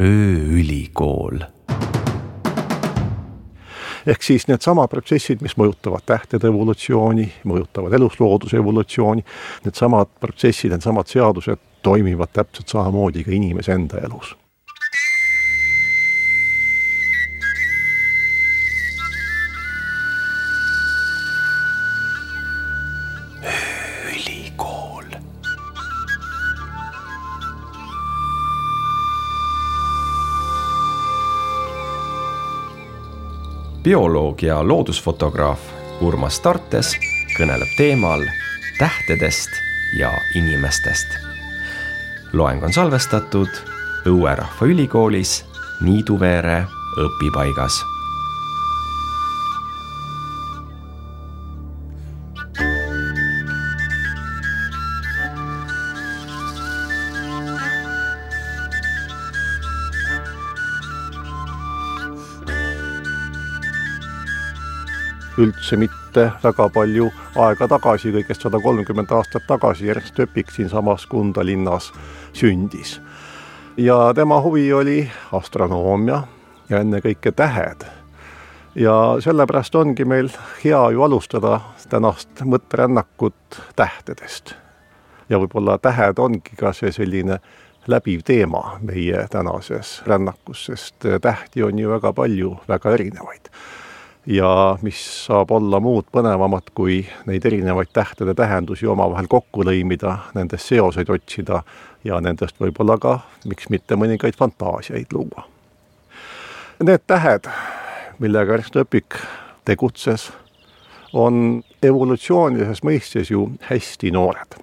ööülikool. ehk siis needsamad protsessid, mis mõjutavad tähtede evolutsiooni, mõjutavad eluslooduse evolutsiooni, needsamad protsessid, needsamad seadused toimivad täpselt samamoodi ka inimese enda elus bioloog ja loodusfotograaf Urmas Tartes kõneleb teemal tähtedest ja inimestest. loeng on salvestatud Õue Rahva Ülikoolis Niiduveere õpipaigas üldse mitte väga palju aega tagasi, kõigest sada kolmkümmend aastat tagasi Ernst Öpik siinsamas Kunda linnas sündis. ja tema huvi oli astronoomia ja ennekõike tähed. ja sellepärast ongi meil hea ju alustada tänast mõtterännakut tähtedest. ja võib-olla tähed ongi ka see selline läbiv teema meie tänases rännakus, sest tähti on ju väga palju, väga erinevaid ja mis saab olla muud põnevamat, kui neid erinevaid tähtede tähendusi omavahel kokku lõimida, nendest seoseid otsida ja nendest võib-olla ka, miks mitte, mõningaid fantaasiaid luua. Need tähed, millega Ernst Öpik tegutses, on evolutsioonilises mõistes ju hästi noored.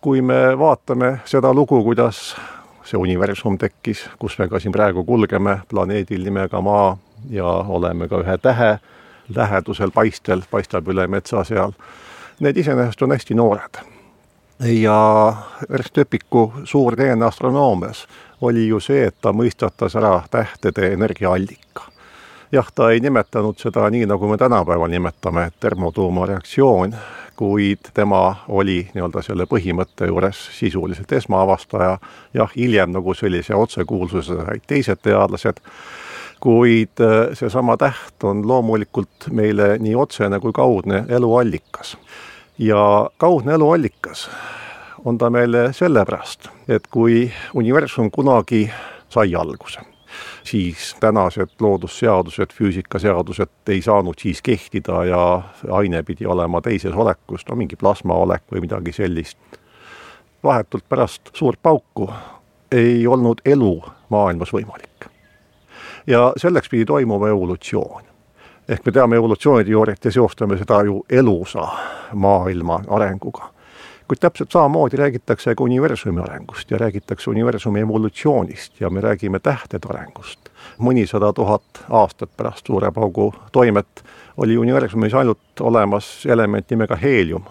kui me vaatame seda lugu, kuidas see universum tekkis, kus me ka siin praegu kulgeme planeedil nimega Maa, ja oleme ka ühe tähe lähedusel paistel, paistab üle metsa seal. Need iseenesest on hästi noored. ja Ernst Öpiku suur teene astronoomias oli ju see, et ta mõistatas ära tähtede energiaallika. jah, ta ei nimetanud seda nii, nagu me tänapäeval nimetame, termotuumareaktsioon, kuid tema oli nii-öelda selle põhimõtte juures sisuliselt esmaavastaja, jah, hiljem nagu sellise otsekuulsuse said teised teadlased kuid äh, seesama täht on loomulikult meile nii otsene kui kaudne eluallikas. ja kaudne eluallikas on ta meile sellepärast, et kui universum kunagi sai alguse, siis tänased loodusseadused, füüsikaseadused ei saanud siis kehtida ja aine pidi olema teises olekus, no mingi plasmaolek või midagi sellist. vahetult pärast suurt pauku ei olnud elu maailmas võimalik ja selleks pidi toimuma evolutsioon. ehk me teame evolutsiooniteooriat ja seostame seda ju elusa maailma arenguga. kuid täpselt samamoodi räägitakse ka universumi arengust ja räägitakse universumi evolutsioonist ja me räägime tähtede arengust. mõnisada tuhat aastat pärast suure paugu toimet oli universumis ainult olemas element nimega heelium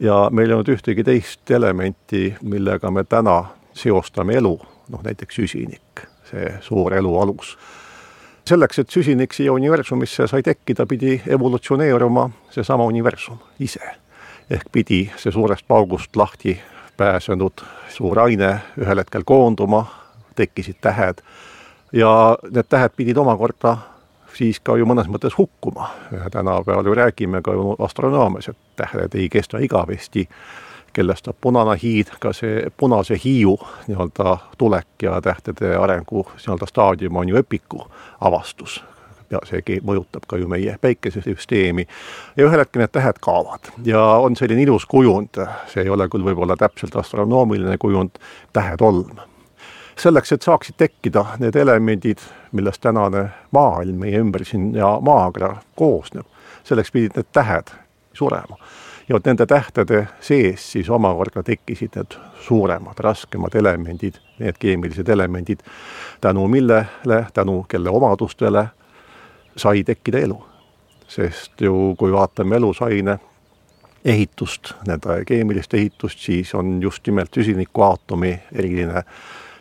ja meil ei olnud ühtegi teist elementi, millega me täna seostame elu, noh näiteks süsinik see suur elu alus. selleks, et süsinik siia universumisse sai tekkida, pidi evolutsioneeruma seesama universum ise. ehk pidi see suurest paugust lahti pääsenud suur aine ühel hetkel koonduma, tekkisid tähed ja need tähed pidid omakorda siis ka ju mõnes mõttes hukkuma. tänapäeval ju räägime ka ju astronoomias, et tähed ei kesta igavesti kellest saab punane hiid, ka see punase hiiu nii-öelda tulek ja tähtede arengu nii-öelda staadium on ju öpiku avastus ja seegi mõjutab ka ju meie päikesesüsteemi. ja ühel hetkel need tähed kaovad ja on selline ilus kujund, see ei ole küll võib-olla täpselt astronoomiline kujund, tähetolm. selleks, et saaksid tekkida need elemendid, millest tänane maailm meie ümber siin ja maakera koosneb, selleks pidid need tähed surema ja nende tähtede sees siis omakorda tekkisid need suuremad, raskemad elemendid, need keemilised elemendid, tänu millele, tänu kelle omadustele sai tekkida elu. sest ju kui vaatame elusaine ehitust, nende keemilist ehitust, siis on just nimelt süsinikuaatomi eriline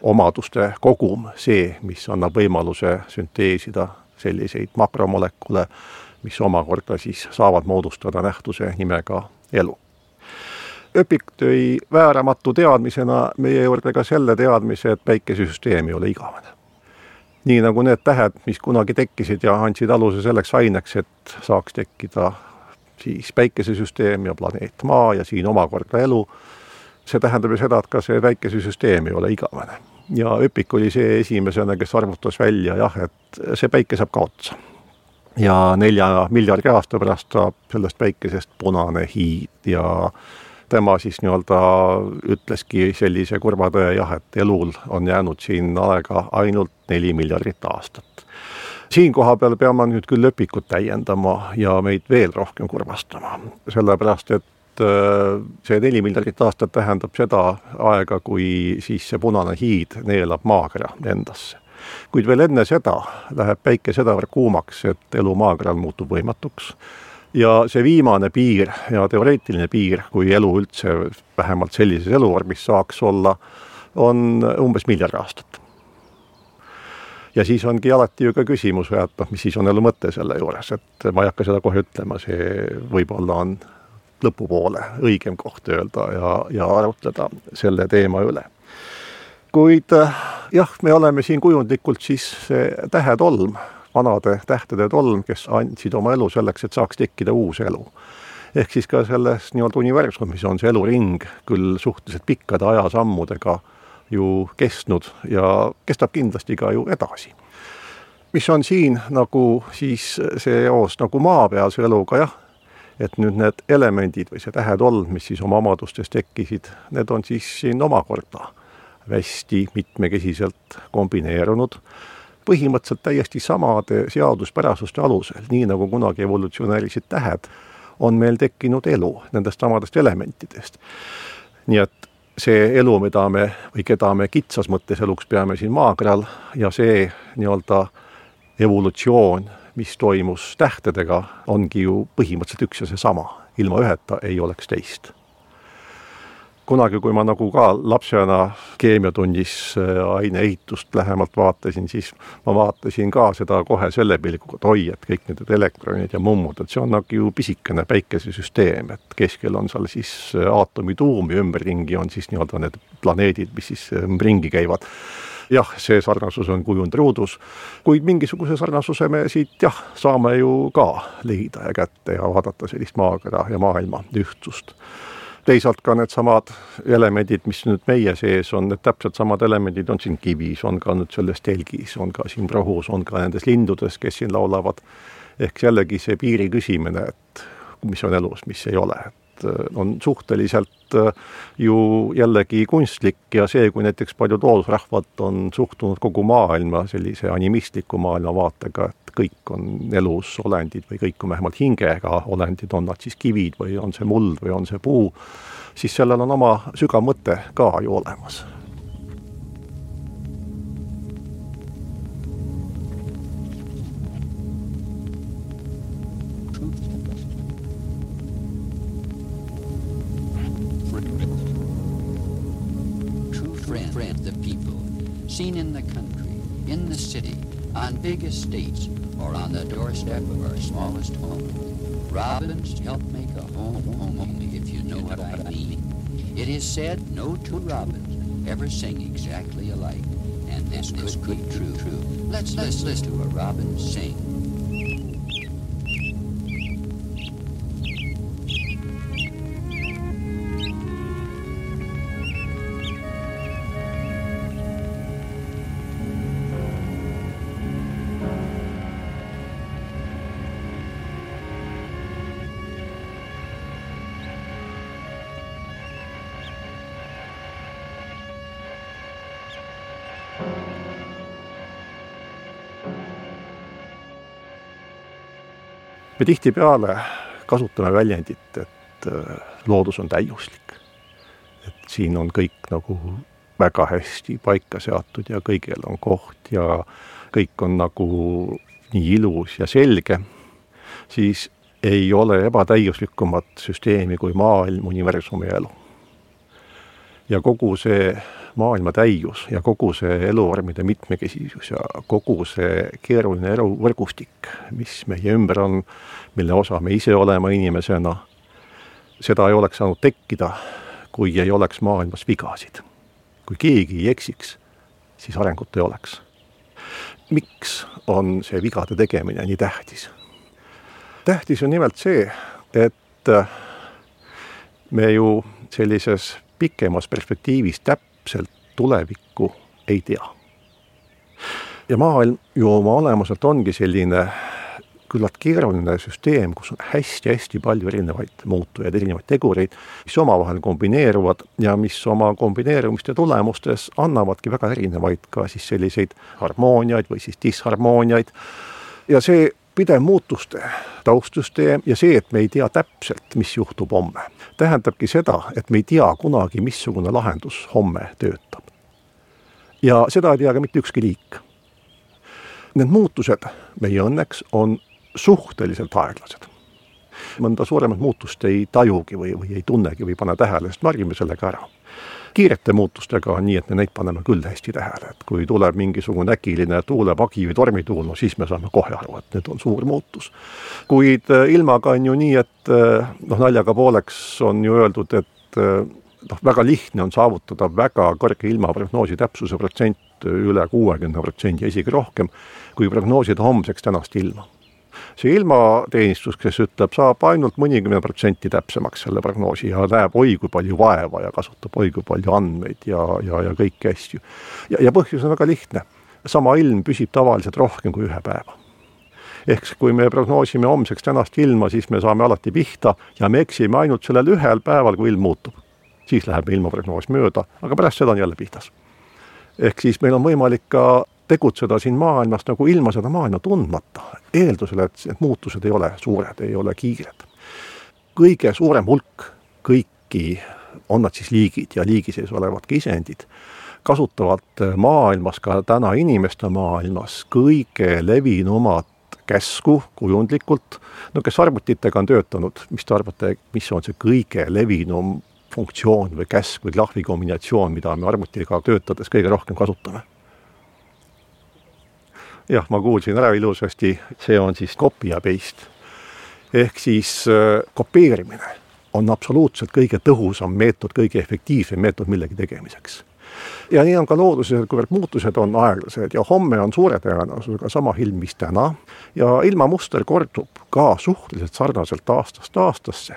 omaduste kogum see, mis annab võimaluse sünteesida selliseid makromolekule, mis omakorda siis saavad moodustada nähtuse nimega elu. Öpik tõi vääramatu teadmisena meie juurde ka selle teadmise, et päikesesüsteem ei ole igavene. nii nagu need tähed, mis kunagi tekkisid ja andsid aluse selleks aineks, et saaks tekkida siis päikesesüsteem ja planeet Maa ja siin omakorda elu, see tähendab ju seda, et ka see päikesesüsteem ei ole igavene. ja Öpik oli see esimesena, kes arvutas välja jah, et see päike saab ka otsa ja nelja miljardi aasta pärast saab sellest päikesest punane hiid ja tema siis nii-öelda ütleski sellise kurva tõe jah, et elul on jäänud siin aega ainult neli miljardit aastat. siin koha peal peame nüüd küll lepikut täiendama ja meid veel rohkem kurvastama, sellepärast et äh, see neli miljardit aastat tähendab seda aega, kui siis see punane hiid neelab maakera endasse kuid veel enne seda läheb päike sedavõrd kuumaks, et elu maakeral muutub võimatuks. ja see viimane piir ja teoreetiline piir, kui elu üldse vähemalt sellises eluvormis saaks olla, on umbes miljard aastat. ja siis ongi alati ju ka küsimus, et noh, mis siis on elu mõte selle juures, et ma ei hakka seda kohe ütlema, see võib-olla on lõpupoole õigem koht öelda ja, ja arutleda selle teema üle kuid äh, jah, me oleme siin kujundlikult siis see tähetolm, vanade tähtede tolm, kes andsid oma elu selleks, et saaks tekkida uus elu. ehk siis ka selles nii-öelda universumis on see eluring küll suhteliselt pikkade ajasammudega ju kestnud ja kestab kindlasti ka ju edasi. mis on siin nagu siis see eos nagu maapealse eluga jah, et nüüd need elemendid või see tähetolm, mis siis oma omadustes tekkisid, need on siis siin omakorda hästi mitmekesiselt kombineerunud, põhimõtteliselt täiesti samade seaduspärasuste alusel, nii nagu kunagi evolutsionäärisid tähed, on meil tekkinud elu nendest samadest elementidest. nii et see elu, mida me või keda me kitsas mõttes eluks peame siin maakeral ja see nii-öelda evolutsioon, mis toimus tähtedega, ongi ju põhimõtteliselt üks ja seesama, ilma üheta ei oleks teist kunagi, kui ma nagu ka lapsena keemiatunnis äh, aineehitust lähemalt vaatasin, siis ma vaatasin ka seda kohe selle pilguga, et oi, et kõik need elektronid ja mummud, et see on nagu ju pisikene päikesesüsteem, et keskel on seal siis äh, aatomi tuum ja ümberringi on siis nii-öelda need planeedid, mis siis äh, ringi käivad. Jah, see sarnasus on kujund ruudus, kuid mingisuguse sarnasuse me siit jah, saame ju ka leida ja kätte ja vaadata sellist maakera ja maailma ühtsust teisalt ka needsamad elemendid, mis nüüd meie sees on, need täpselt samad elemendid on siin kivis, on ka nüüd selles telgis, on ka siin rohus, on ka nendes lindudes, kes siin laulavad. ehk jällegi see piiri küsimine, et mis on elus, mis ei ole, et äh, on suhteliselt äh, ju jällegi kunstlik ja see, kui näiteks paljud loodusrahvad on suhtunud kogu maailma sellise animistliku maailmavaatega, et kõik on elus olendid või kõik on vähemalt hingega olendid, on nad siis kivid või on see muld või on see puu, siis sellel on oma sügav mõte ka ju olemas. Seen in the country, in the city, on big estates, or on the doorstep of our smallest home. Robins help make a home home only if you know what I mean. It is said no two robins ever sing exactly alike, and this, this could be true. true. Let's, let's listen to a robin sing. Tihtipeale kasutame väljendit, et äh, loodus on täiuslik. et siin on kõik nagu väga hästi paika seatud ja kõigil on koht ja kõik on nagu nii ilus ja selge, siis ei ole ebatäiuslikumat süsteemi kui maailm, universum ja elu. ja kogu see maailma täius ja kogu see eluvormide mitmekesisus ja kogu see keeruline eluvõrgustik, mis meie ümber on, mille osa me ise oleme inimesena, seda ei oleks saanud tekkida kui ei oleks maailmas vigasid. kui keegi ei eksiks, siis arengut ei oleks. miks on see vigade tegemine nii tähtis? tähtis on nimelt see, et me ju sellises pikemas perspektiivis täpselt tulevikku ei tea. ja maailm ju oma olemuselt ongi selline küllalt keeruline süsteem, kus on hästi-hästi palju erinevaid muutujaid, erinevaid tegureid, mis omavahel kombineeruvad ja mis oma kombineerumiste tulemustes annavadki väga erinevaid ka siis selliseid harmooniaid või siis disharmooniaid. ja see pidev muutuste taustsüsteem ja see, et me ei tea täpselt, mis juhtub homme, tähendabki seda, et me ei tea kunagi, missugune lahendus homme töötab. ja seda ei tea ka mitte ükski liik. Need muutused meie õnneks on suhteliselt aeglased. mõnda suuremat muutust ei tajugi või, või ei tunnegi või ei pane tähele, sest margime sellega ära. Kiirete muutustega on nii, et me neid paneme küll hästi tähele, et kui tuleb mingisugune äkiline tuulepagi või tormituul, no siis me saame kohe aru, et nüüd on suur muutus. kuid äh, ilmaga on ju nii, et äh, noh, naljaga pooleks on ju öeldud, et äh, noh, väga lihtne on saavutada väga kõrge ilmaprognoosi täpsuse protsent üle kuuekümne protsendi ja isegi rohkem, kui prognoosida homseks tänast ilma see ilmateenistus, kes ütleb, saab ainult mõnikümmend protsenti täpsemaks selle prognoosi ja näeb oi kui palju vaeva ja kasutab oi kui palju andmeid ja, ja, ja kõiki asju. ja, ja põhjus on väga lihtne, sama ilm püsib tavaliselt rohkem kui ühe päeva ehk kui me prognoosime homseks tänast ilma, siis me saame alati pihta ja me eksime ainult sellel ühel päeval, kui ilm muutub. siis läheb ilmaprognoos mööda, aga pärast seda on jälle pihtas. ehk siis meil on võimalik ka tegutseda siin maailmas nagu ilma seda maailma tundmata, eeldusel, et need muutused ei ole suured, ei ole kiired. kõige suurem hulk kõiki, on nad siis liigid ja liigi sees olevad kisendid, kasutavad maailmas, ka täna inimeste maailmas, kõige levinumat käsku kujundlikult, no kes arvutitega on töötanud, mis te arvate, mis on see kõige levinum funktsioon või käsk või klahvi kombinatsioon, mida me arvutiga töötades kõige rohkem kasutame? Jah, ma kuulsin ära ilusasti, see on siis copy ja paste. ehk siis äh, kopeerimine on absoluutselt kõige tõhusam meetod, kõige efektiivsem meetod millegi tegemiseks. ja nii on ka looduses, kuivõrd muutused on aeglased ja homme on suure tõenäosusega sama ilm, mis täna ja ilmamuster kordub ka suhteliselt sarnaselt aastast aastasse,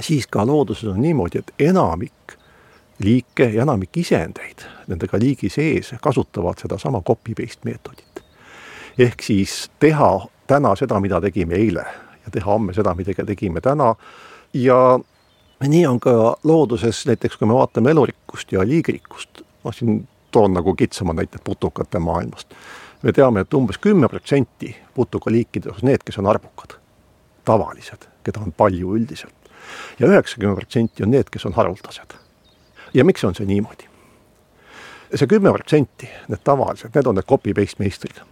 siis ka looduses on niimoodi, et enamik liike ja enamik isendeid nendega liigi sees kasutavad sedasama copy-paste meetodit ehk siis teha täna seda, mida tegime eile ja teha homme seda, mida tegime täna ja nii on ka looduses, näiteks kui me vaatame elurikkust ja liigirikkust, noh siin toon nagu kitsamad näited putukate maailmast. me teame, et umbes kümme protsenti putukaliikide osas need, kes on arbukad, tavalised, keda on palju üldiselt. ja üheksakümmend protsenti on need, kes on haruldased. ja miks on see niimoodi? see kümme protsenti, need tavalised, need on need copy-paste meistrid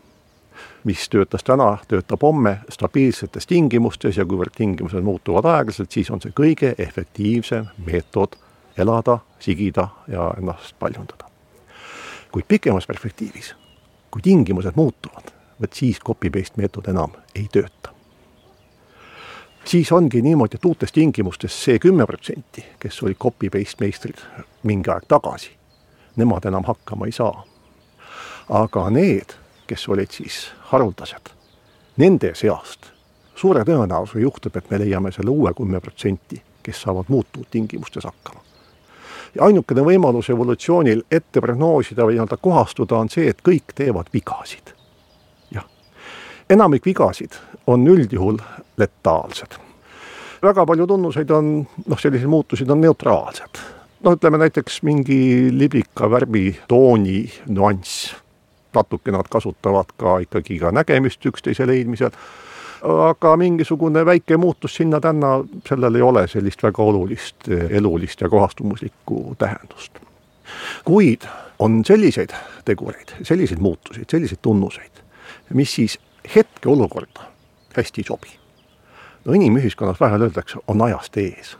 mis töötas täna, töötab homme stabiilsetes tingimustes ja kuivõrd tingimused muutuvad aeglaselt, siis on see kõige efektiivsem meetod elada, sigida ja ennast paljundada. kuid pikemas perspektiivis, kui tingimused muutuvad, vot siis copy-paste meetod enam ei tööta. siis ongi niimoodi, et uutes tingimustes see kümme protsenti, kes olid copy-paste meistrid mingi aeg tagasi, nemad enam hakkama ei saa. aga need kes olid siis haruldased, nende seast suure tõenäosusega juhtub, et me leiame selle uue kümme protsenti, kes saavad muutunud tingimustes hakkama. ja ainukene võimalus evolutsioonil ette prognoosida või nii-öelda kohastuda on see, et kõik teevad vigasid. jah, enamik vigasid on üldjuhul letaalsed. väga palju tunnuseid on, noh, selliseid muutusid on neutraalsed. no ütleme näiteks mingi liblika värvi tooni nüanss natuke nad kasutavad ka ikkagi ka nägemist üksteise leidmisel, aga mingisugune väike muutus sinna-tänna, sellel ei ole sellist väga olulist elulist ja kohastumuslikku tähendust. kuid on selliseid tegureid, selliseid muutuseid, selliseid tunnuseid, mis siis hetkeolukorda hästi ei sobi. no inimühiskonnas vahel öeldakse, on ajast ees.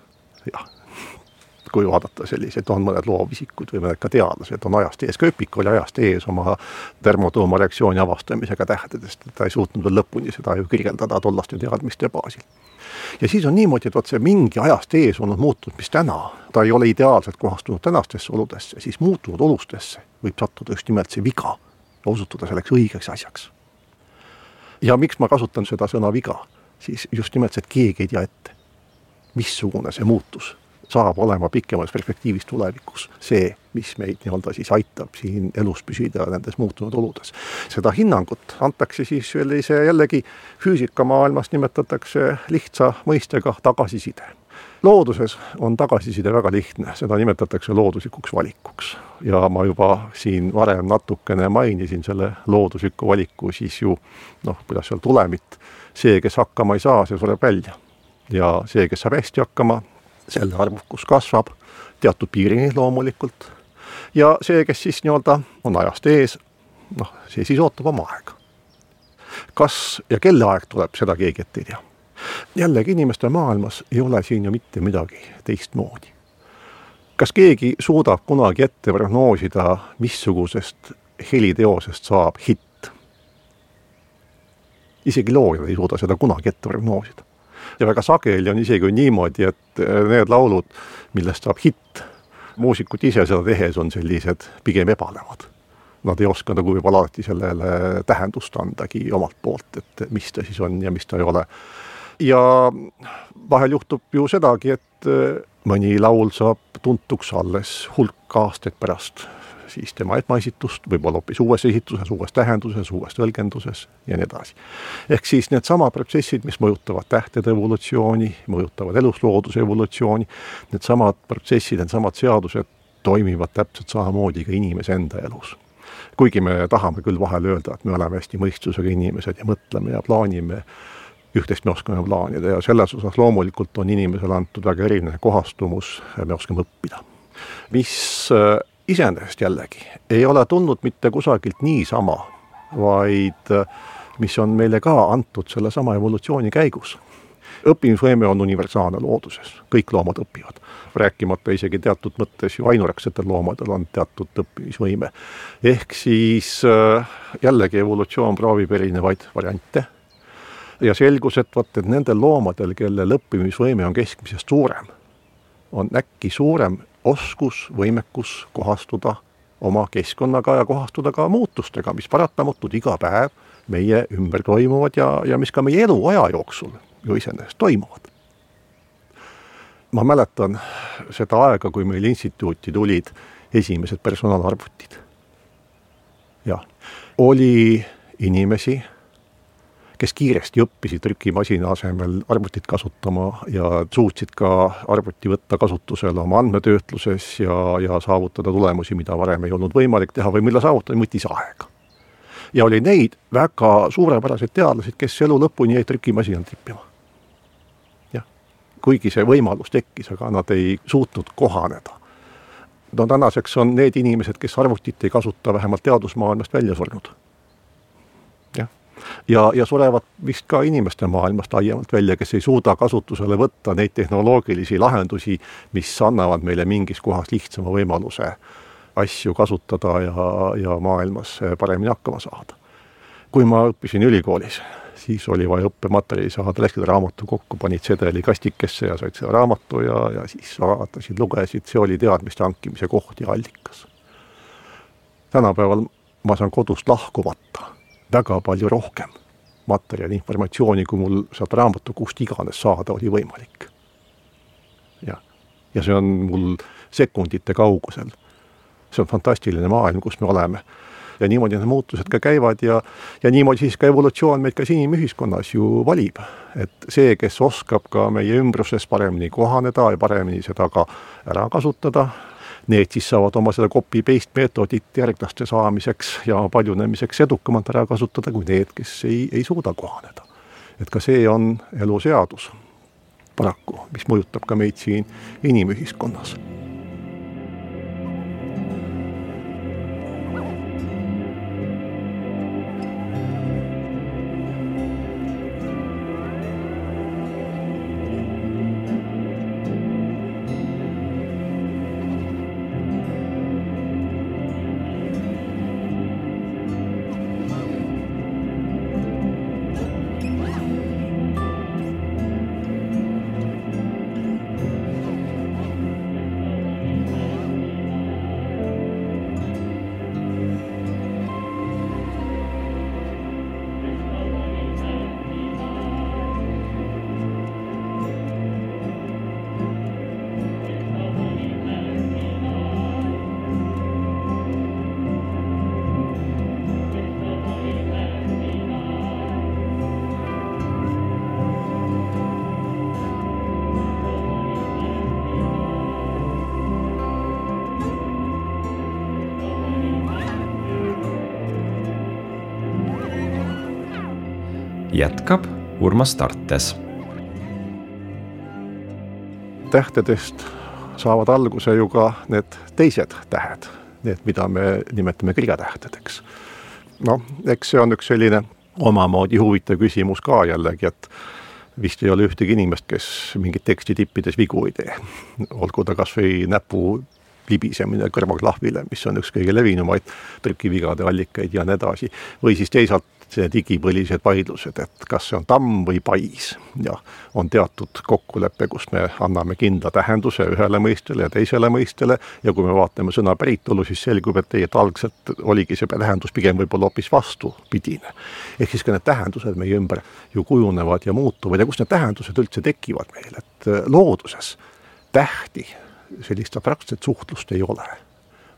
jah, kui vaadata selliseid, on mõned loovisikud või mõned ka teadlased on ajast ees, Köpik oli ajast ees oma termotuumareaktsiooni avastamisega tähtedest, ta ei suutnud veel lõpuni seda ju kirjeldada tollaste teadmiste baasil. ja siis on niimoodi, et vot see mingi ajast ees olnud muutus, mis täna, ta ei ole ideaalselt kohastunud tänastesse oludesse, siis muutunud olustesse võib sattuda just nimelt see viga ja osutuda selleks õigeks asjaks. ja miks ma kasutan seda sõna viga, siis just nimelt see, et keegi ei tea ette, missugune see muutus saab olema pikemas perspektiivis tulevikus see, mis meid nii-öelda siis aitab siin elus püsida nendes muutunud oludes. seda hinnangut antakse siis sellise jällegi füüsikamaailmas nimetatakse lihtsa mõistega tagasiside. looduses on tagasiside väga lihtne, seda nimetatakse looduslikuks valikuks. ja ma juba siin varem natukene mainisin selle loodusliku valiku siis ju noh, kuidas seal tulemit, see, kes hakkama ei saa, see sureb välja. ja see, kes saab hästi hakkama, selle arvukus kasvab teatud piirini loomulikult. ja see, kes siis nii-öelda on ajast ees, noh, see siis ootab oma aega. kas ja kelle aeg tuleb, seda keegi ette ei tea. jällegi inimeste maailmas ei ole siin ju mitte midagi teistmoodi. kas keegi suudab kunagi ette prognoosida, missugusest heliteosest saab hitt? isegi loojad ei suuda seda kunagi ette prognoosida ja väga sageli on isegi niimoodi, et äh, need laulud, millest saab hitt, muusikud ise seda tehes on sellised pigem ebalevad. Nad ei oska nagu võib-olla alati sellele tähendust andagi omalt poolt, et mis ta siis on ja mis ta ei ole. ja vahel juhtub ju sedagi, et äh, mõni laul saab tuntuks alles hulk aastaid pärast siis tema esmaesitust, võib-olla hoopis uues esituses, uues tähenduses, uues tõlgenduses ja nii edasi. ehk siis needsamad protsessid, mis mõjutavad tähtede evolutsiooni, mõjutavad eluslooduse evolutsiooni, needsamad protsessid, needsamad seadused toimivad täpselt samamoodi ka inimese enda elus. kuigi me tahame küll vahel öelda, et me oleme hästi mõistusega inimesed ja mõtleme ja plaanime, üht-teist me oskame plaanida ja selles osas loomulikult on inimesele antud väga erinev kohastumus, me oskame õppida mis iseenesest jällegi ei ole tulnud mitte kusagilt niisama, vaid mis on meile ka antud sellesama evolutsiooni käigus. õppimisvõime on universaalne looduses, kõik loomad õpivad, rääkimata isegi teatud mõttes ju ainuraksetel loomadel on teatud õppimisvõime. ehk siis äh, jällegi evolutsioon proovib erinevaid variante ja selgus, et vot, et nendel loomadel, kellel õppimisvõime on keskmisest suurem, on äkki suurem oskus, võimekus kohastuda oma keskkonnaga ja kohastuda ka muutustega, mis paratamatult iga päev meie ümber toimuvad ja, ja mis ka meie eluaja jooksul ju iseenesest toimuvad. ma mäletan seda aega, kui meil instituuti tulid esimesed personaalarvutid. jah, oli inimesi kes kiiresti õppisid trükimasina asemel arvutit kasutama ja suutsid ka arvuti võtta kasutusele oma andmetöötluses ja, ja saavutada tulemusi, mida varem ei olnud võimalik teha või mille saavutamine võttis aega. ja oli neid väga suurepäraseid teadlasi, kes elu lõpuni jäid trükimasinal trippima. jah, kuigi see võimalus tekkis, aga nad ei suutnud kohaneda no tänaseks on need inimesed, kes arvutit ei kasuta, vähemalt teadusmaailmast välja surnud ja, ja surevad vist ka inimeste maailmast laiemalt välja, kes ei suuda kasutusele võtta neid tehnoloogilisi lahendusi, mis annavad meile mingis kohas lihtsama võimaluse asju kasutada ja, ja maailmas paremini hakkama saada. kui ma õppisin ülikoolis, siis oli vaja õppematerjali saada, läksid raamatu kokku, panid sedeli kastikesse ja said selle raamatu ja, ja siis vaatasid, lugesid, see oli teadmiste hankimise koht ja allikas. tänapäeval ma saan kodust lahkumata väga palju rohkem materjali, informatsiooni, kui mul sealt raamatu kust iganes saada oli võimalik. jah, ja see on mul sekundite kaugusel. see on fantastiline maailm, kus me oleme. ja niimoodi need muutused ka käivad ja, ja niimoodi siis ka evolutsioon meid ka siin inimühiskonnas ju valib. et see, kes oskab ka meie ümbruses paremini kohaneda ja paremini seda ka ära kasutada, need siis saavad oma seda copy-paste meetodit järglaste saamiseks ja paljunemiseks edukamalt ära kasutada kui need, kes ei, ei suuda kohaneda. et ka see on elu seadus paraku, mis mõjutab ka meid siin inimühiskonnas Urmas Tartes. tähtedest saavad alguse ju ka need teised tähed, need, mida me nimetame kirjatähtedeks. noh, eks see on üks selline omamoodi huvitav küsimus ka jällegi, et vist ei ole ühtegi inimest, kes mingit teksti tippides vigu ei tee. olgu ta kas või näpu libisemine kõrvaklahvile, mis on üks kõige levinumaid trükivigade allikaid ja nii edasi. või siis teisalt see digipõlised vaidlused, et kas see on tamm või pais. Ja on teatud kokkulepe, kus me anname kindla tähenduse ühele mõistele ja teisele mõistele. Ja kui me vaatame sõna päritolu, siis selgub, et ei, et algselt oligi see tähendus pigem võib-olla hoopis vastupidine. ehk siis ka need tähendused meie ümber ju kujunevad ja muutuvad. Ja kust need tähendused üldse tekivad meil, et äh, looduses tähti, sellist abstraktset suhtlust ei ole.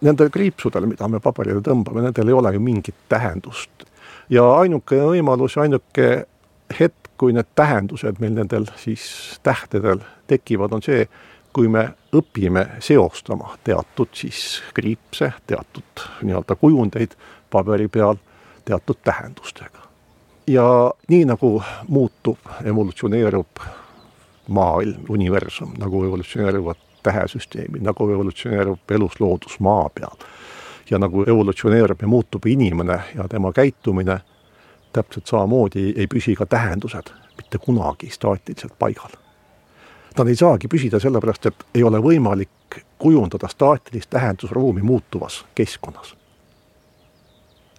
Nendel kriipsudel, mida me paberile tõmbame, nendel ei ole ju mingit tähendust ja ainuke võimalus, ainuke hetk, kui need tähendused meil nendel siis tähtedel tekivad, on see, kui me õpime seostama teatud siis kriipse, teatud nii-öelda kujundeid paberi peal teatud tähendustega. ja nii nagu muutub, evolutsioneerub maailm, universum, nagu evolutsioneeruvad tähesüsteemid, nagu evolutsioneerub elusloodus maa peal ja nagu evolutsioneerub ja muutub inimene ja tema käitumine, täpselt samamoodi ei püsi ka tähendused mitte kunagi staatiliselt paigal. Nad ei saagi püsida sellepärast, et ei ole võimalik kujundada staatilist tähendusruumi muutuvas keskkonnas.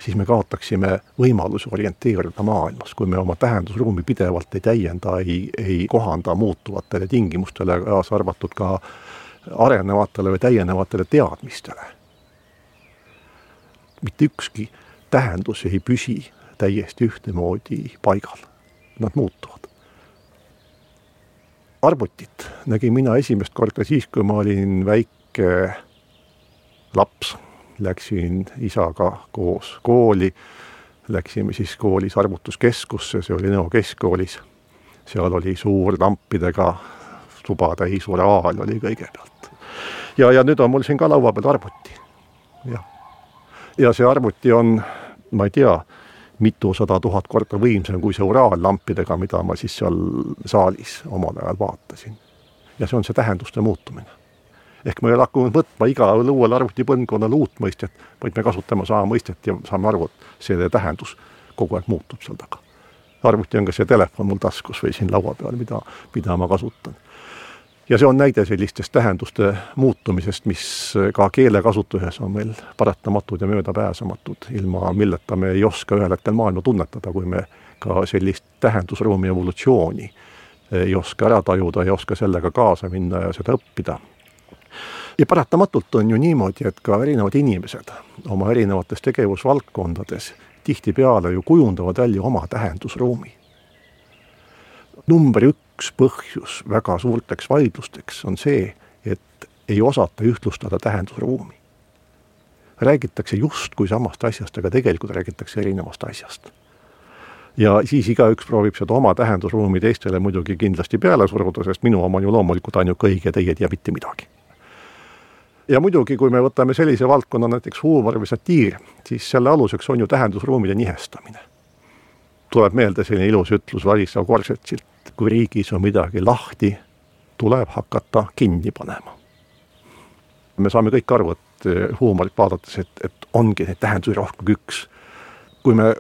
siis me kaotaksime võimaluse orienteeruda maailmas, kui me oma tähendusruumi pidevalt ei täienda, ei, ei kohanda muutuvatele tingimustele, kaasa arvatud ka arenevatele või täienevatele teadmistele mitte ükski tähendus ei püsi täiesti ühtemoodi paigal, nad muutuvad. arvutit nägin mina esimest korda siis, kui ma olin väike laps, läksin isaga koos kooli, läksime siis koolis arvutuskeskusse, see oli Nõo keskkoolis, seal oli suur lampidega tubatäis oraal oli kõigepealt. ja, ja nüüd on mul siin ka laua peal arvuti, jah ja see arvuti on, ma ei tea, mitusada tuhat korda võimsam kui see uraallampidega, mida ma siis seal saalis omal ajal vaatasin. ja see on see tähenduste muutumine. ehk me ei ole hakanud võtma igal uuel arvutipõlvkonnal uut mõistet, vaid me kasutame sama mõistet ja saame aru, et selle tähendus kogu aeg muutub seal taga. arvuti on ka see telefon mul taskus või siin laua peal, mida, mida ma kasutan ja see on näide sellistest tähenduste muutumisest, mis ka keelekasutuses on meil paratamatud ja möödapääsematud, ilma milleta me ei oska ühel hetkel maailma tunnetada, kui me ka sellist tähendusruumi evolutsiooni ei oska ära tajuda, ei oska sellega kaasa minna ja seda õppida. ja paratamatult on ju niimoodi, et ka erinevad inimesed oma erinevates tegevusvaldkondades tihtipeale ju kujundavad välja oma tähendusruumi. Number üks põhjus väga suurteks vaidlusteks on see, et ei osata ühtlustada tähendusruumi. räägitakse justkui samast asjast, aga tegelikult räägitakse erinevast asjast. ja siis igaüks proovib seda oma tähendusruumi teistele muidugi kindlasti peale suruda, sest minu oma on ju loomulikult ainuke õige, teie ei tea mitte midagi. ja muidugi, kui me võtame sellise valdkonna näiteks huumor või satiir, siis selle aluseks on ju tähendusruumide nihestamine tuleb meelde selline ilus ütlus Ladislav Korsetšilt, kui riigis on midagi lahti, tuleb hakata kinni panema. me saame kõik aru, et eh, huumorit vaadates, et, et ongi neid tähendusi rohkem kui üks. kui me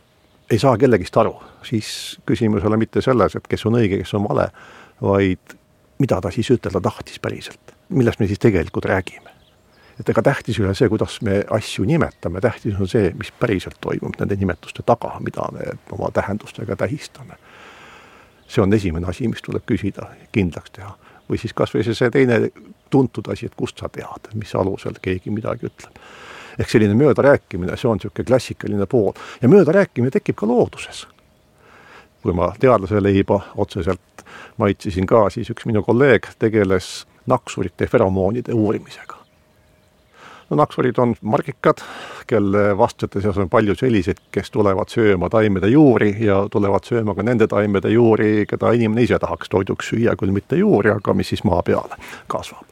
ei saa kellegist aru, siis küsimus ei ole mitte selles, et kes on õige, kes on vale, vaid mida ta siis ütelda tahtis päriselt, millest me siis tegelikult räägime et ega tähtis ei ole see, kuidas me asju nimetame, tähtis on see, mis päriselt toimub nende nimetuste taga, mida me oma tähendustega tähistame. see on esimene asi, mis tuleb küsida, kindlaks teha. või siis kas või see, see teine tuntud asi, et kust sa tead, mis alusel keegi midagi ütleb. ehk selline möödarääkimine, see on niisugune klassikaline pool ja möödarääkimine tekib ka looduses. kui ma teadlase leiba otseselt maitsesin ka, siis üks minu kolleeg tegeles naksurite feromoonide uurimisega no naksurid on margikad, kelle vastsete seas on palju selliseid, kes tulevad sööma taimede juuri ja tulevad sööma ka nende taimede juuri, keda inimene ise tahaks toiduks süüa, küll mitte juuri, aga mis siis maa peal kasvab.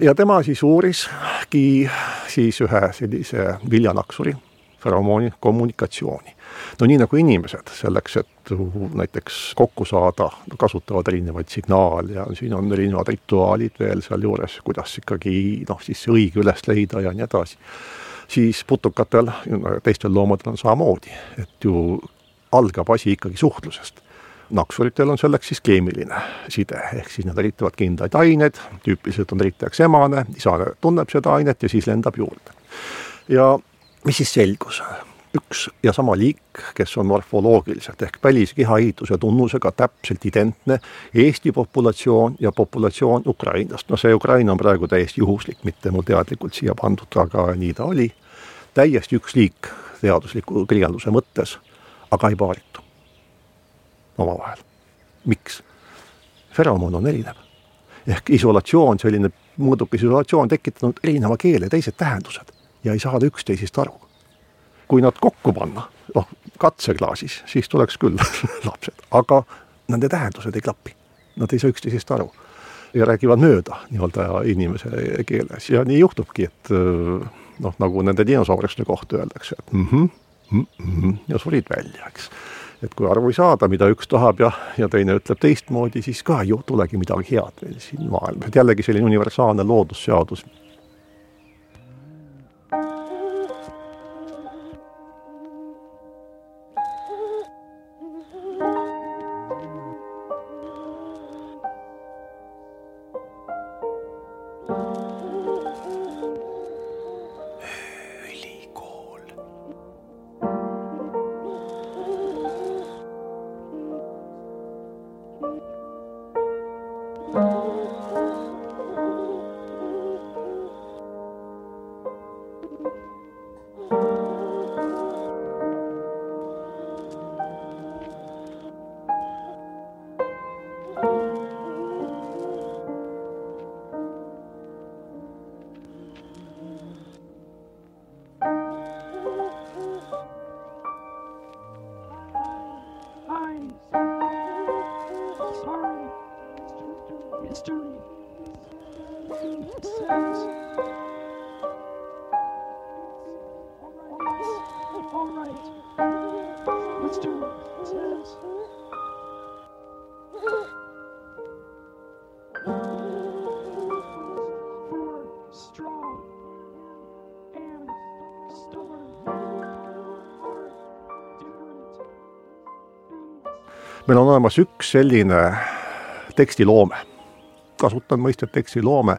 ja tema siis uuriski siis ühe sellise viljanaksuri, feromooni kommunikatsiooni. no nii nagu inimesed, selleks, et näiteks kokku saada, kasutavad erinevaid signaale ja siin on erinevad rituaalid veel sealjuures, kuidas ikkagi noh, siis õige üles leida ja nii edasi. siis putukatel, teistel loomadel on samamoodi, et ju algab asi ikkagi suhtlusest naksuritel on selleks siis keemiline side, ehk siis nad eritavad kindlaid aineid, tüüpiliselt on eritajaks emane, isa tunneb seda ainet ja siis lendab juurde. ja mis siis selgus? üks ja sama liik, kes on morfoloogiliselt ehk väliskehaehituse tunnusega täpselt identne Eesti populatsioon ja populatsioon Ukrainast. no see Ukraina on praegu täiesti juhuslik, mitte mul teadlikult siia pandud, aga nii ta oli. täiesti üks liik teadusliku kirjelduse mõttes, aga ei paaritu omavahel. miks? feromoon on erinev. ehk isolatsioon, selline mõõdukas isolatsioon tekitanud erineva keele teised tähendused ja ei saada üksteisest aru. kui nad kokku panna, noh, katseklaasis, siis tuleks küll lapsed, aga nende tähendused ei klapi. Nad ei saa üksteisest aru ja räägivad mööda nii-öelda inimese keeles ja nii juhtubki, et noh, nagu nende dinosauruste kohta öeldakse, et mhmh, mhmh ja surid välja, eks et kui aru ei saada, mida üks tahab ja, ja teine ütleb teistmoodi, siis ka ei tulegi midagi head meil siin maailmas, et jällegi selline universaalne loodusseadus Bye. Meil on olemas üks selline tekstiloome, kasutan mõistet tekstiloome,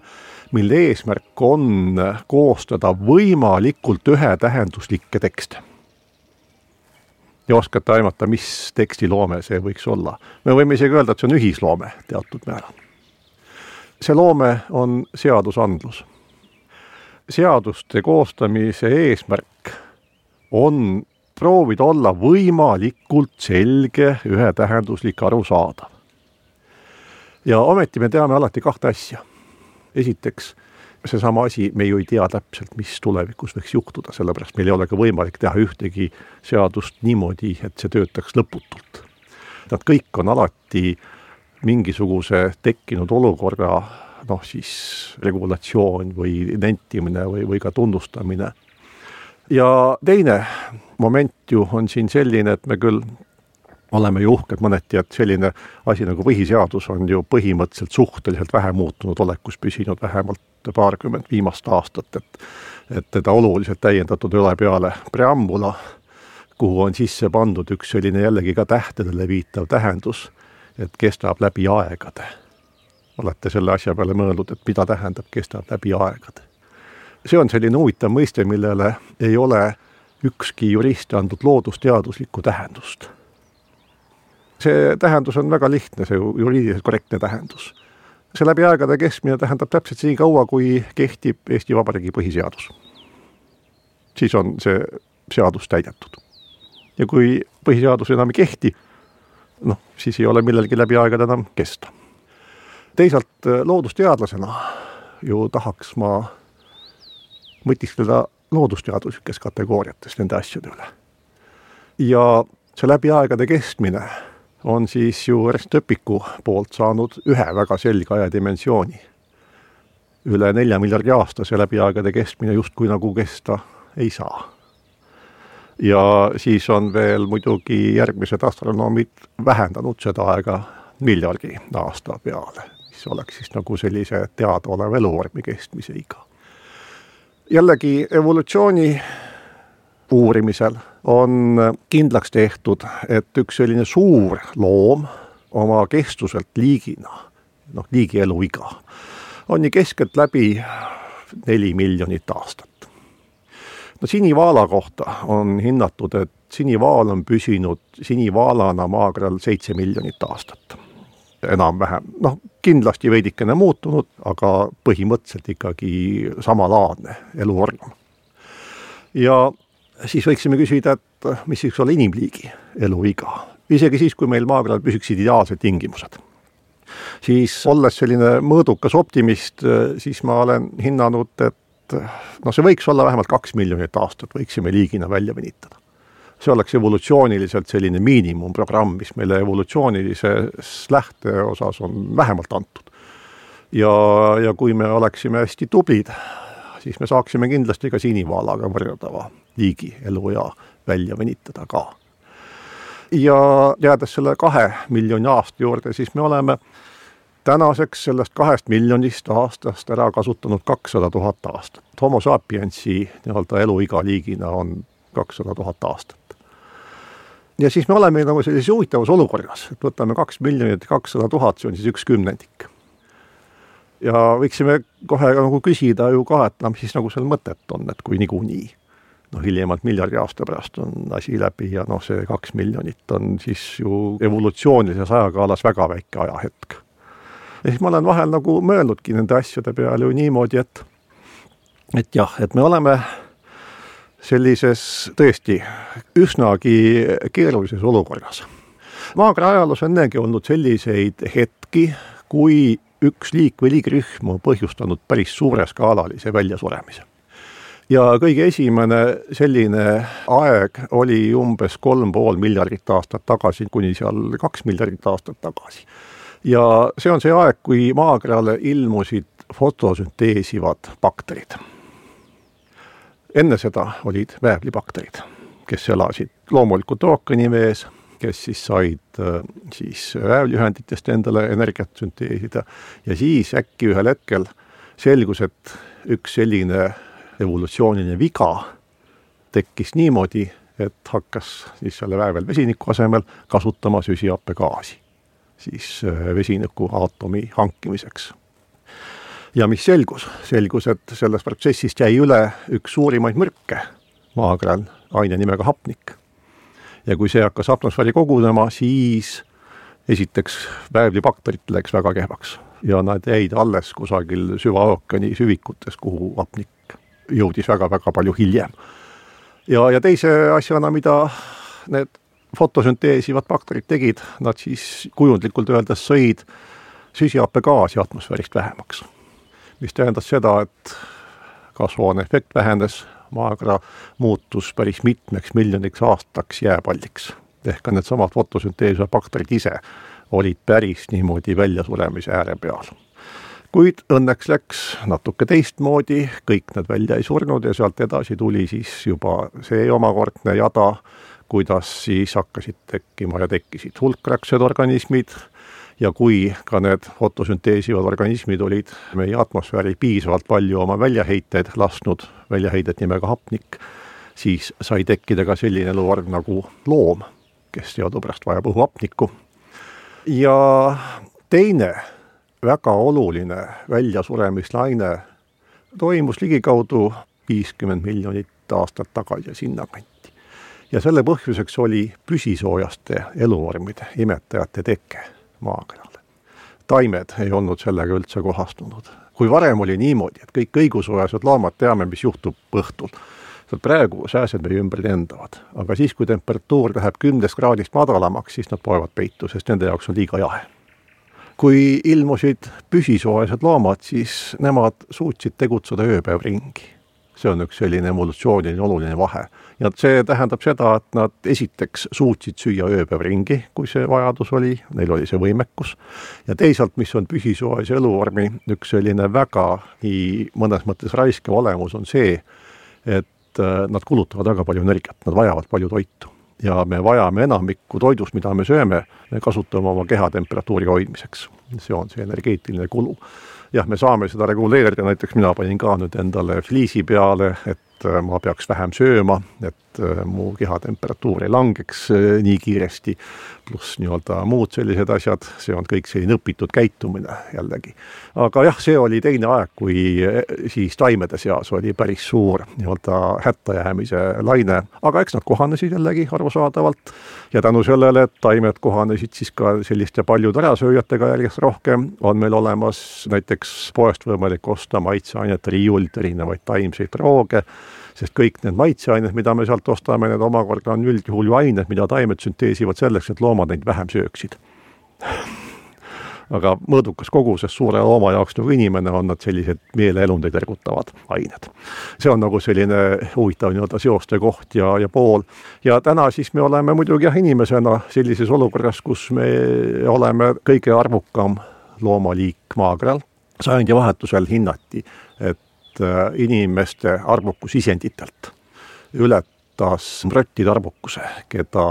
mille eesmärk on koostada võimalikult ühetähenduslikke tekste. ja oskate aimata, mis tekstiloome see võiks olla? me võime isegi öelda, et see on ühisloome teatud määral. see loome on seadusandlus. seaduste koostamise eesmärk on proovida olla võimalikult selge, ühetähenduslik, arusaadav. ja ometi me teame alati kahte asja. esiteks, seesama asi, me ju ei tea täpselt, mis tulevikus võiks juhtuda, sellepärast meil ei ole ka võimalik teha ühtegi seadust niimoodi, et see töötaks lõputult. Nad kõik on alati mingisuguse tekkinud olukorra noh, siis regulatsioon või nentimine või, või ka tunnustamine. ja teine moment ju on siin selline, et me küll oleme ju uhked mõneti, et selline asi nagu põhiseadus on ju põhimõtteliselt suhteliselt vähe muutunud olekus püsinud vähemalt paarkümmend viimast aastat, et et teda oluliselt täiendatud ei ole peale preambula, kuhu on sisse pandud üks selline jällegi ka tähtedele viitav tähendus, et kestab läbi aegade. olete selle asja peale mõelnud, et mida tähendab kestab läbi aegade? see on selline huvitav mõiste, millele ei ole ükski jurist andnud loodusteaduslikku tähendust. see tähendus on väga lihtne, see juriidiliselt korrektne tähendus. see läbi aegade kestmine tähendab täpselt nii kaua, kui kehtib Eesti Vabariigi põhiseadus. siis on see seadus täidetud. ja kui põhiseadus enam ei kehti, noh, siis ei ole millelgi läbi aegade enam kesta. teisalt loodusteadlasena ju tahaks ma mõtiskleda loodusteaduslikes kategooriates nende asjade üle. ja see läbi aegade kestmine on siis ju Ernst Öpiku poolt saanud ühe väga selge ajadimensiooni. üle nelja miljardi aasta see läbi aegade kestmine justkui nagu kesta ei saa. ja siis on veel muidugi järgmised astronoomid vähendanud seda aega miljardi aasta peale, mis oleks siis nagu sellise teadaoleva eluvormi kestmise iga. Jällegi evolutsiooni uurimisel on kindlaks tehtud, et üks selline suur loom oma kestvuselt liigina, noh, liigi eluiga, on nii keskeltläbi neli miljonit aastat no sinivaala kohta on hinnatud, et sinivaal on püsinud sinivaalana maakeral seitse miljonit aastat. Enam-vähem, noh, kindlasti veidikene muutunud, aga põhimõtteliselt ikkagi samalaadne eluorgan. ja siis võiksime küsida, et mis võiks olla inimliigi eluiga, isegi siis, kui meil maakeral püsiksid ideaalsed tingimused siis olles selline mõõdukas optimist, siis ma olen hinnanud, et noh, see võiks olla vähemalt kaks miljonit aastat, võiksime liigina välja venitada. See oleks evolutsiooniliselt selline miinimumprogramm, mis meile evolutsioonilises lähteosas on vähemalt antud. ja, ja kui me oleksime hästi tublid, siis me saaksime kindlasti ka sinivaalaga võrreldava liigi eluea välja venitada ka. ja jäädes selle kahe miljoni aasta juurde, siis me oleme tänaseks sellest kahest miljonist aastast ära kasutanud kakssada tuhat aastat. Homo sapiensi nii-öelda eluiga liigina on kakssada tuhat aastat. Ja siis me oleme nagu sellises huvitavas olukorras, et võtame kaks miljonit kakssada tuhat, see on siis üks kümnendik. ja võiksime kohe nagu küsida ju ka, et noh, mis siis nagu seal mõtet on, et kui niikuinii noh, hiljemalt miljardi aasta pärast on asi läbi ja noh, see kaks miljonit on siis ju evolutsioonilises ajakaalas väga väike ajahetk ja siis ma olen vahel nagu mõelnudki nende asjade peale ju niimoodi, et et jah, et me oleme sellises tõesti üsnagi keerulises olukorras. maakera ajaloos ennegi olnud selliseid hetki, kui üks liik või liigirühm on põhjustanud päris suureskaalalise väljasuremise. ja kõige esimene selline aeg oli umbes kolm pool miljardit aastat tagasi, kuni seal kaks miljardit aastat tagasi ja see on see aeg, kui maakerale ilmusid fotosünteesivad bakterid. Enne seda olid väävlibakterid, kes elasid loomulikult ookeanivees, kes siis said äh, siis väävliühenditest endale energiat sünteesida ja siis äkki ühel hetkel selgus, et üks selline evolutsiooniline viga tekkis niimoodi, et hakkas siis selle väävelvesiniku asemel kasutama süsihappegaasi siis äh, vesiniku aatomi hankimiseks. Ja mis selgus? selgus, et sellest protsessist jäi üle üks suurimaid mürke maakeral, aine nimega hapnik. ja kui see hakkas atmosfääri kogunema, siis esiteks väävlibakterid läks väga kehvaks ja nad jäid alles kusagil süvaookeani süvikutes, kuhu hapnik jõudis väga-väga palju hiljem. ja, ja teise asjana, mida need fotosünteesivad bakterid tegid, nad siis kujundlikult öeldes sõid süsihappegaasi atmosfäärist vähemaks. Mis tähendas seda, et kasvuhooneefekt vähenes, maakera muutus päris mitmeks miljoniks aastaks jääpalliks. ehk ka needsamad fotosünteesivad bakterid ise olid päris niimoodi väljasuremise ääre peal kuid õnneks läks natuke teistmoodi, kõik need välja ei surnud ja sealt edasi tuli siis juba see omakordne jada, kuidas siis hakkasid tekkima ja tekkisid hulkraksed organismid ja kui ka need fotosünteesivad organismid olid meie atmosfääri piisavalt palju oma väljaheiteid lasknud, väljaheidet nimega hapnik, siis sai tekkida ka selline eluvorm nagu loom, kes teadupärast vajab õhuhapnikku. ja teine väga oluline väljasuremislaine toimus ligikaudu viiskümmend miljonit aastat tagasi sinnakanti ja selle põhjuseks oli püsisoojaste eluvormide, imetajate teke maakeral. taimed ei olnud sellega üldse kohastunud. kui varem oli niimoodi, et kõik õigusoojased loomad teame, mis juhtub õhtul, praegu sääsed meie ümber lendavad, aga siis, kui temperatuur läheb kümnest kraadist madalamaks, siis nad poevad peitu, sest nende jaoks on liiga jahe kui ilmusid püsisoojased loomad, siis nemad suutsid tegutseda ööpäev ringi see on üks selline evolutsiooniline oluline vahe. Ja see tähendab seda, et nad esiteks suutsid süüa ööpäev ringi, kui see vajadus oli, neil oli see võimekus, ja teisalt, mis on püsisoojuse eluvormi üks selline vägagi mõnes mõttes raiskav olemus, on see, et äh, nad kulutavad väga palju energiat, nad vajavad palju toitu. ja me vajame enamikku toidust, mida me sööme, me kasutame oma kehatemperatuuri hoidmiseks. see on see energeetiline kulu. jah, me saame seda reguleerida, näiteks mina panin ka nüüd endale fliisi peale, et äh, ma peaks vähem sööma, et äh, mu kehatemperatuur ei langeks nii kiiresti. Pluss nii-öelda muud sellised asjad, see on kõik selline õpitud käitumine jällegi. aga jah, see oli teine aeg, kui eh, siis taimede seas oli päris suur nii-öelda hättajäämise laine, aga eks nad kohanesid jällegi arusaadavalt. Ja tänu sellele, et taimed kohanesid siis ka selliste paljude ärasööjatega järjest rohkem, on meil olemas näiteks poest võimalik osta maitseainete riiult erinevaid taimseid rooge sest kõik need maitseained, mida me sealt ostame, need omakorda on üldjuhul ju ained, mida taimed sünteesivad selleks, et loomad neid vähem sööksid aga mõõdukas koguses suure looma jaoks nagu inimene on nad sellised meeleelundeid ergutavad ained. see on nagu selline huvitav nii-öelda seoste koht ja, ja pool. ja täna siis me oleme muidugi jah, inimesena sellises olukorras, kus me oleme kõige arvukam loomaliik maakeral. sajandivahetusel hinnati, et inimeste arvukus isenditelt ületas rottide arvukuse, keda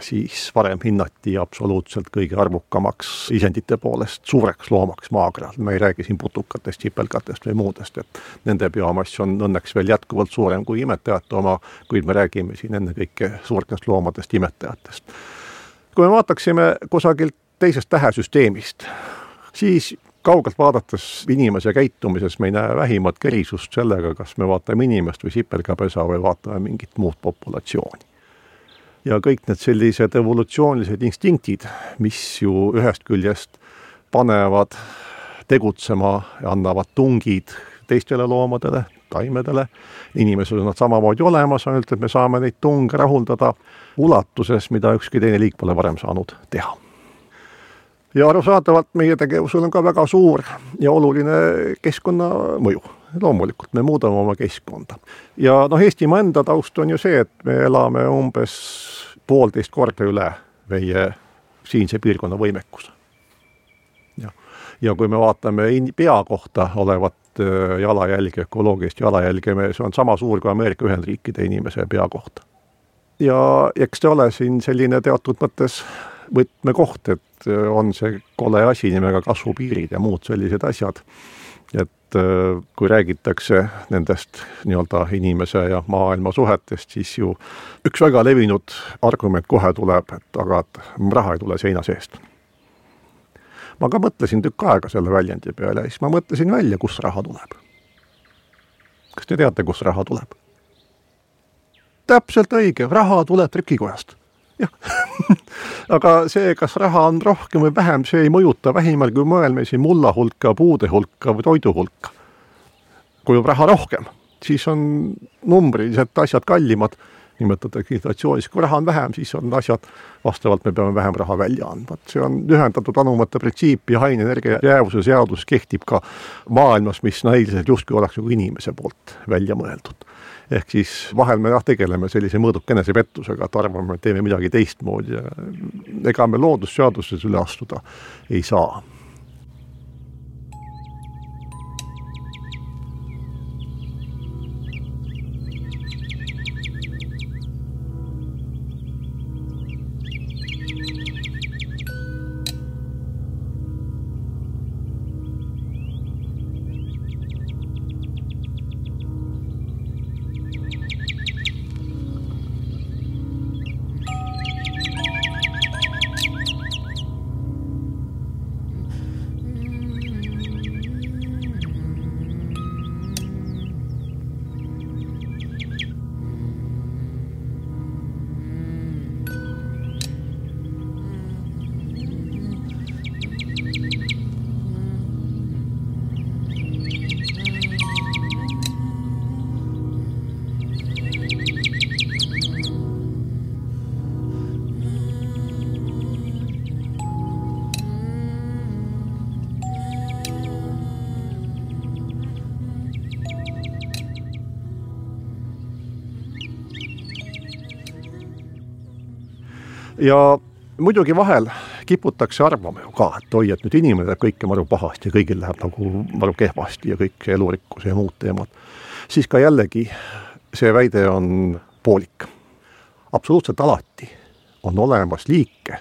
siis varem hinnati absoluutselt kõige arvukamaks isendite poolest suureks loomaks maakeral. me ei räägi siin putukatest, sipelgatest või muudest, et nende biomass on õnneks veel jätkuvalt suurem kui imetajate oma, kuid me räägime siin ennekõike suurtest loomadest, imetajatest. kui me vaataksime kusagilt teisest tähesüsteemist, siis kaugelt vaadates inimese käitumises me ei näe vähimat erisust sellega, kas me vaatame inimest või sipelgapesa või vaatame mingit muud populatsiooni. ja kõik need sellised evolutsioonilised instinktid, mis ju ühest küljest panevad tegutsema ja annavad tungid teistele loomadele, taimedele, inimesel on nad samamoodi olemas, ainult et me saame neid tunge rahuldada ulatuses, mida ükski teine liik pole varem saanud teha ja arusaadavalt meie tegevusel on ka väga suur ja oluline keskkonnamõju. loomulikult me muudame oma keskkonda. ja noh, Eestimaa enda taust on ju see, et me elame umbes poolteist korda üle meie siinse piirkonna võimekuse. jah, ja kui me vaatame pea kohta olevat äh, jalajälge, ökoloogilist jalajälge, see on sama suur kui Ameerika Ühendriikide inimese pea kohta. ja eks ta ole siin selline teatud mõttes võtmekoht, et äh, on see kole asi nimega kasvupiirid ja muud sellised asjad. et äh, kui räägitakse nendest nii-öelda inimese ja maailma suhetest, siis ju üks väga levinud argument kohe tuleb, et aga et raha ei tule seina seest. ma ka mõtlesin tükk aega selle väljendi peale ja siis ma mõtlesin välja, kust raha tuleb. kas te teate, kust raha tuleb? täpselt õige, raha tuleb trükikojast jah aga see, kas raha on rohkem või vähem, see ei mõjuta vähimalgi moel meil siin mulla hulka, puude hulka või toidu hulka. kui on raha rohkem, siis on numbriliselt asjad kallimad, nimetatakse inflatsioonis, kui raha on vähem, siis on asjad, vastavalt me peame vähem raha välja andma, et see on ühendatud anumate printsiip ja ainenergia jäävuse seadus kehtib ka maailmas, mis näiliselt justkui oleks nagu inimese poolt välja mõeldud ehk siis vahel me jah, tegeleme sellise mõõduka enesepettusega, et arvame, et teeme midagi teistmoodi ja ega me loodusseadustes üle astuda ei saa ja muidugi vahel kiputakse arvama ju ka, et oi, et nüüd inimene teeb kõike maru pahasti ja kõigil läheb nagu maru kehvasti ja kõik elurikkus ja muud teemad. siis ka jällegi see väide on poolik. absoluutselt alati on olemas liike,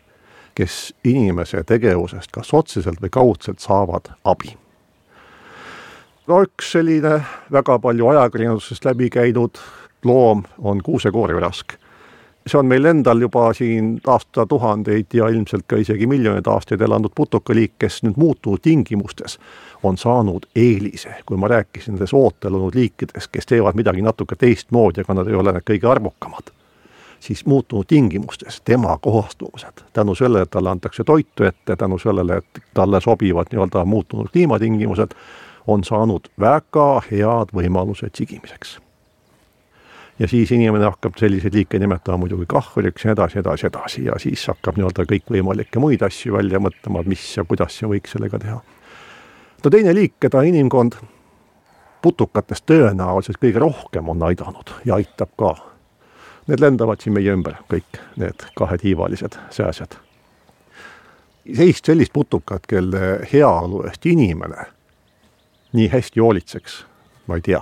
kes inimese tegevusest kas otseselt või kaudselt saavad abi. no üks selline väga palju ajakirjandusest läbi käinud loom on kuusekoorirask see on meil endal juba siin aastatuhandeid ja ilmselt ka isegi miljoneid aastaid elanud putukaliik, kes nüüd muutunud tingimustes on saanud eelise, kui ma rääkisin nendest ootel olnud liikidest, kes teevad midagi natuke teistmoodi, aga nad ei ole need kõige arvukamad, siis muutunud tingimustes tema kohastumused, tänu sellele, et talle antakse toitu ette, tänu sellele, et talle sobivad nii-öelda muutunud kliimatingimused, on saanud väga head võimalused sigimiseks ja siis inimene hakkab selliseid liike nimetama muidugi kahvriks ja edasi, edasi, edasi ja siis hakkab nii-öelda kõikvõimalikke muid asju välja mõtlema, mis ja kuidas ja võiks sellega teha. no teine liik, keda inimkond putukatest tõenäoliselt kõige rohkem on aidanud ja aitab ka. Need lendavad siin meie ümber, kõik need kahetiivalised sääsed. sellist, sellist putukat, kelle heaolu eest inimene nii hästi hoolitseks, ma ei tea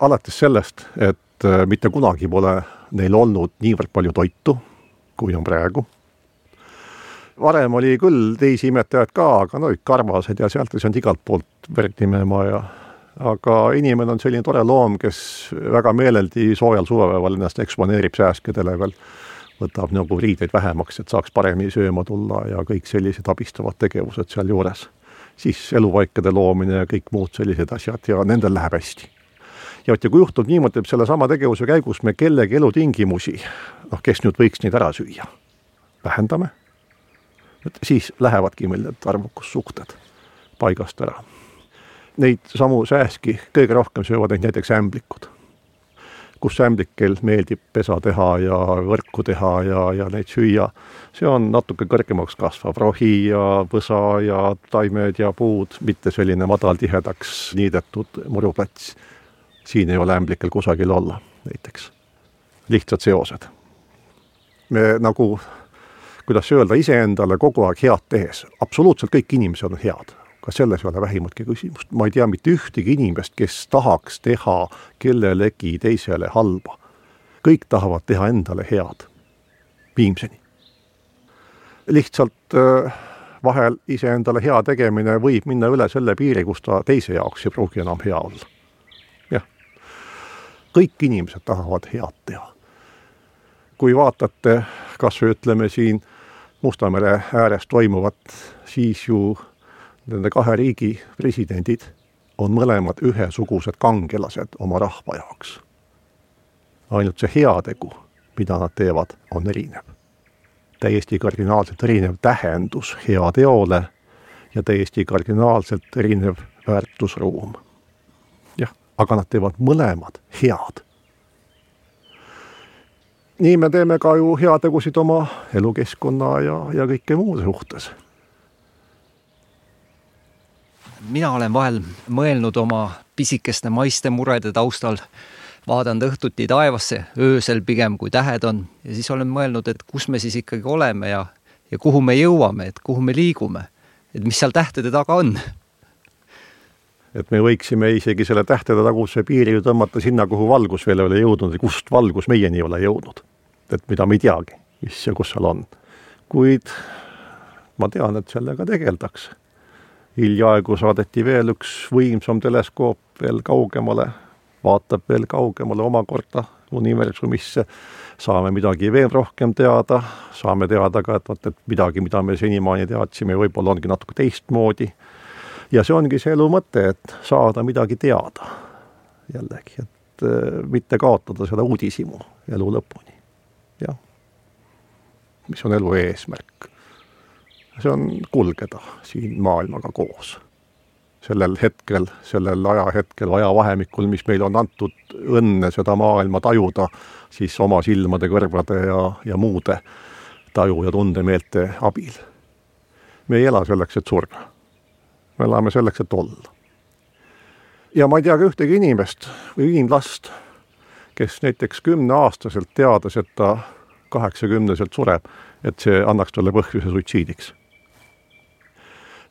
alates sellest, et äh, mitte kunagi pole neil olnud niivõrd palju toitu, kui on praegu. varem oli küll teisi imetajaid ka, aga no karvased ja sealt ei saanud igalt poolt verd imema ja aga inimene on selline tore loom, kes väga meeleldi soojal suvepäeval ennast eksponeerib sääskedele veel, võtab nagu riideid vähemaks, et saaks paremini sööma tulla ja kõik sellised abistavad tegevused sealjuures. siis elupaikade loomine ja kõik muud sellised asjad ja nendel läheb hästi ja vot ja kui juhtub niimoodi, et sellesama tegevuse käigus me kellegi elutingimusi, noh, kes nüüd võiks neid ära süüa, vähendame, et siis lähevadki meil need arvukussuhted paigast ära. Neid samu sääski kõige rohkem söövad neid näiteks ämblikud, kus ämblikel meeldib pesa teha ja võrku teha ja, ja neid süüa. see on natuke kõrgemaks kasvav rohi ja võsa ja taimed ja puud, mitte selline madaltihedaks niidetud muruplats siin ei ole ämblikel kusagil olla, näiteks. lihtsad seosed. me nagu, kuidas öelda, iseendale kogu aeg head tehes, absoluutselt kõik inimesed on head, ka selles ei ole vähimatki küsimust, ma ei tea mitte ühtegi inimest, kes tahaks teha kellelegi teisele halba. kõik tahavad teha endale head, viimseni. lihtsalt äh, vahel iseendale hea tegemine võib minna üle selle piiri, kus ta teise jaoks ei pruugi enam hea olla kõik inimesed tahavad head teha. kui vaatate kas või ütleme siin Musta mere ääres toimuvat, siis ju nende kahe riigi presidendid on mõlemad ühesugused kangelased oma rahva jaoks. ainult see heategu, mida nad teevad, on erinev. täiesti kardinaalselt erinev tähendus heateole ja täiesti kardinaalselt erinev väärtusruum aga nad teevad mõlemad head. nii me teeme ka ju heategusid oma elukeskkonna ja, ja kõike muude suhtes. mina olen vahel mõelnud oma pisikeste maiste murede taustal, vaadanud õhtuti taevasse, öösel pigem kui tähed on, ja siis olen mõelnud, et kus me siis ikkagi oleme ja, ja kuhu me jõuame, et kuhu me liigume, et mis seal tähtede taga on et me võiksime isegi selle tähtede taguse piiri ju tõmmata sinna, kuhu valgus veel ei ole jõudnud ja kust valgus meieni ei ole jõudnud. et mida me ei teagi, mis ja kus seal on. kuid ma tean, et sellega tegeldakse. hiljaaegu saadeti veel üks võimsam teleskoop veel kaugemale, vaatab veel kaugemale omakorda universumisse, saame midagi veel rohkem teada, saame teada ka, et vot, et midagi, mida me senimaani teadsime, võib-olla ongi natuke teistmoodi ja see ongi see elu mõte, et saada midagi teada jällegi, et äh, mitte kaotada seda uudishimu elu lõpuni. jah. mis on elu eesmärk? see on kulgeda siin maailmaga koos. sellel hetkel, sellel ajahetkel, ajavahemikul, mis meile on antud õnne seda maailma tajuda, siis oma silmade, kõrvade ja, ja muude taju- ja tundemeelte abil. me ei ela selleks, et surra me elame selleks, et olla. ja ma ei tea ka ühtegi inimest või inimlast, kes näiteks kümneaastaselt teades, et ta kaheksakümneselt sureb, et see annaks talle põhjuse suitsiidiks.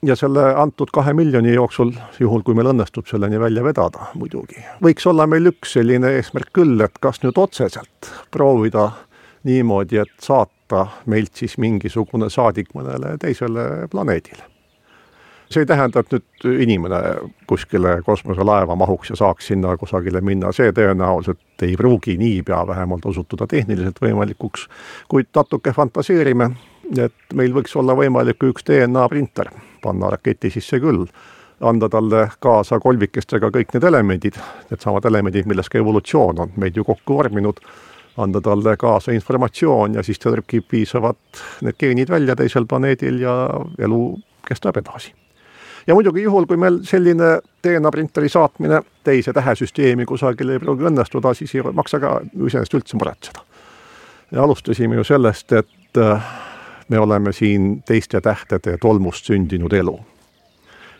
ja selle antud kahe miljoni jooksul, juhul kui meil õnnestub selleni välja vedada muidugi, võiks olla meil üks selline eesmärk küll, et kas nüüd otseselt proovida niimoodi, et saata meilt siis mingisugune saadik mõnele teisele planeedile. See ei tähenda, et nüüd inimene kuskile kosmoselaeva mahuks ja saaks sinna kusagile minna, see tõenäoliselt ei pruugi niipea vähemalt osutuda tehniliselt võimalikuks, kuid natuke fantaseerime, et meil võiks olla võimalik üks DNA printer panna raketi sisse küll, anda talle kaasa kolmikestega kõik need elemendid, needsamad elemendid, millest ka evolutsioon on meid ju kokku vorminud, anda talle kaasa informatsioon ja siis ta trükib piisavad need geenid välja teisel planeedil ja elu kestab edasi. Ja muidugi juhul, kui meil selline DNA printeri saatmine teise tähesüsteemi kusagile ei pruugi õnnestuda, siis ei maksa ka iseenesest üldse muretseda. ja alustasime ju sellest, et äh, me oleme siin teiste tähtede tolmust sündinud elu.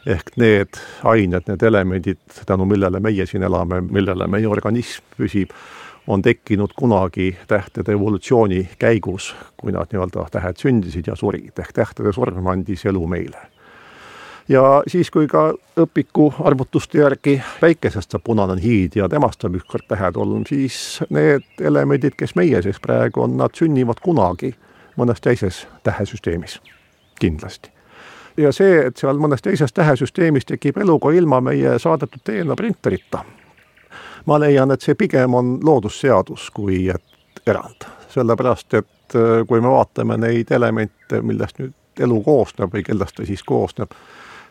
ehk need ained, need elemendid, tänu millele meie siin elame, millele meie organism püsib, on tekkinud kunagi tähtede evolutsiooni käigus, kui nad nii-öelda tähed sündisid ja surid, ehk tähtede surm andis elu meile. Ja siis, kui ka õpiku arvutuste järgi päikesest saab punane hiid ja temast saab ükskord tähetolm, siis need elemendid, kes meie sees praegu on, nad sünnivad kunagi mõnes teises tähesüsteemis, kindlasti. ja see, et seal mõnes teises tähesüsteemis tekib elu ka ilma meie saadetud DNA printerita, ma leian, et see pigem on loodusseadus kui et erand, sellepärast et äh, kui me vaatame neid elemente, millest nüüd elu koosneb või kellest ta siis koosneb,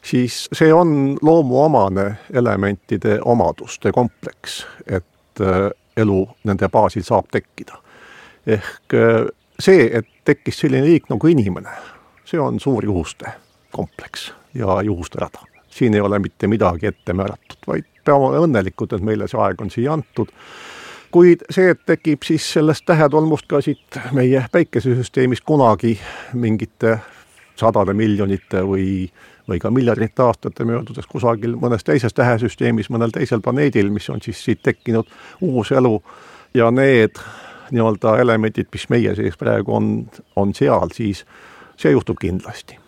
siis see on loomuomane elementide omaduste kompleks, et äh, elu nende baasil saab tekkida. ehk äh, see, et tekkis selline liik nagu inimene, see on suur juhuste kompleks ja juhuste rada. siin ei ole mitte midagi ette määratud, vaid peame olema õnnelikud, et meile see aeg on siia antud. kuid see, et tekib siis sellest tähetolmust ka siit meie päikesesüsteemist kunagi mingite sadade miljonite või, või ka miljardite aastate möödudes kusagil mõnes teises tähesüsteemis, mõnel teisel planeedil, mis on siis siit tekkinud uus elu. Ja need nii-öelda elemendid, mis meie sees praegu on, on seal, siis see juhtub kindlasti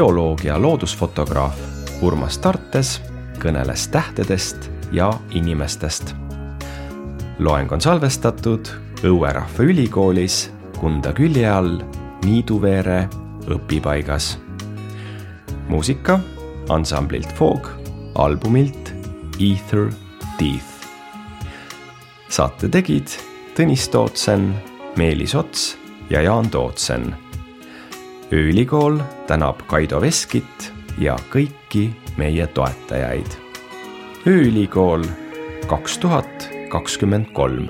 bioloog ja loodusfotograaf Urmas Tartes kõneles tähtedest ja inimestest. loeng on salvestatud Õue Rahvaülikoolis Kunda külje all Niiduveere õpipaigas. muusika ansamblilt Foog albumilt Ether Teeth. saate tegid Tõnis Tootsen, Meelis Ots ja Jaan Tootsen ööülikool tänab Kaido Veskit ja kõiki meie toetajaid. ööülikool kaks tuhat kakskümmend kolm